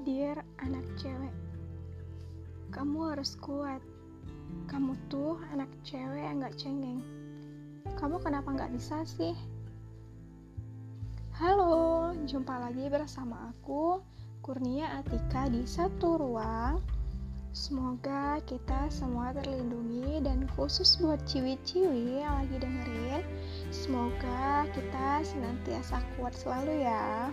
Dear anak cewek, kamu harus kuat. Kamu tuh anak cewek yang gak cengeng. Kamu kenapa gak bisa sih? Halo, jumpa lagi bersama aku, Kurnia Atika di satu ruang. Semoga kita semua terlindungi dan khusus buat ciwi-ciwi yang lagi dengerin, semoga kita senantiasa kuat selalu ya.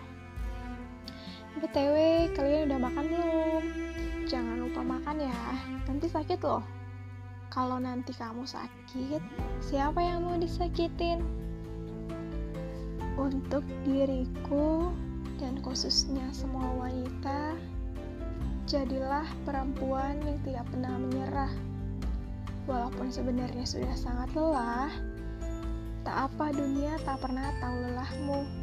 BTW, kalian udah makan belum? Jangan lupa makan ya, nanti sakit loh. Kalau nanti kamu sakit, siapa yang mau disakitin? Untuk diriku dan khususnya semua wanita, jadilah perempuan yang tidak pernah menyerah. Walaupun sebenarnya sudah sangat lelah, tak apa dunia tak pernah tahu lelahmu.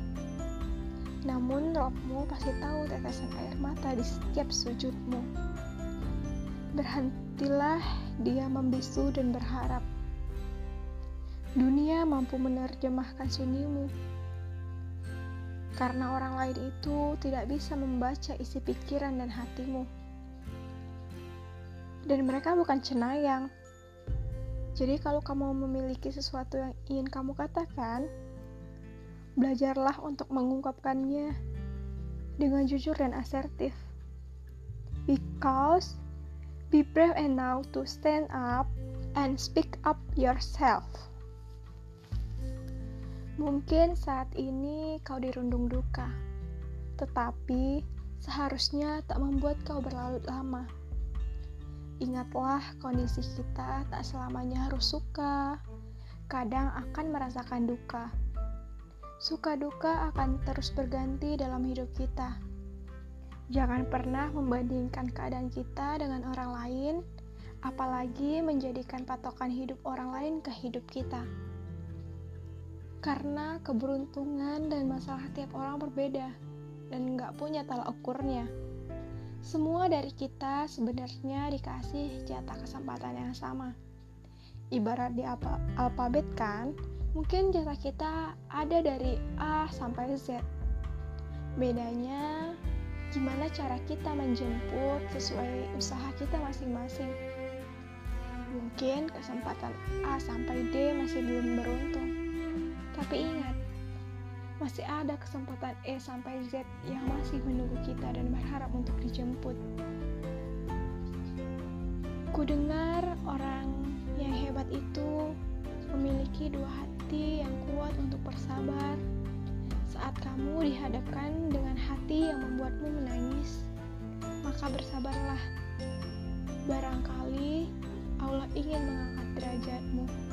Namun rohmu pasti tahu tetesan air mata di setiap sujudmu. Berhentilah dia membisu dan berharap. Dunia mampu menerjemahkan sunyimu. Karena orang lain itu tidak bisa membaca isi pikiran dan hatimu. Dan mereka bukan cenayang. Jadi kalau kamu memiliki sesuatu yang ingin kamu katakan, belajarlah untuk mengungkapkannya dengan jujur dan asertif. Because be brave enough to stand up and speak up yourself. Mungkin saat ini kau dirundung duka, tetapi seharusnya tak membuat kau berlarut lama. Ingatlah kondisi kita tak selamanya harus suka, kadang akan merasakan duka Suka duka akan terus berganti dalam hidup kita. Jangan pernah membandingkan keadaan kita dengan orang lain, apalagi menjadikan patokan hidup orang lain ke hidup kita. Karena keberuntungan dan masalah tiap orang berbeda dan nggak punya tolak ukurnya. Semua dari kita sebenarnya dikasih jatah kesempatan yang sama. Ibarat di alfabet kan, Mungkin jasa kita ada dari A sampai Z. Bedanya gimana cara kita menjemput sesuai usaha kita masing-masing. Mungkin kesempatan A sampai D masih belum beruntung. Tapi ingat, masih ada kesempatan E sampai Z yang masih menunggu kita dan berharap untuk dijemput. Ku dengar orang yang hebat itu memiliki dua hati yang kuat untuk bersabar saat kamu dihadapkan dengan hati yang membuatmu menangis. Maka bersabarlah. Barangkali Allah ingin mengangkat derajatmu.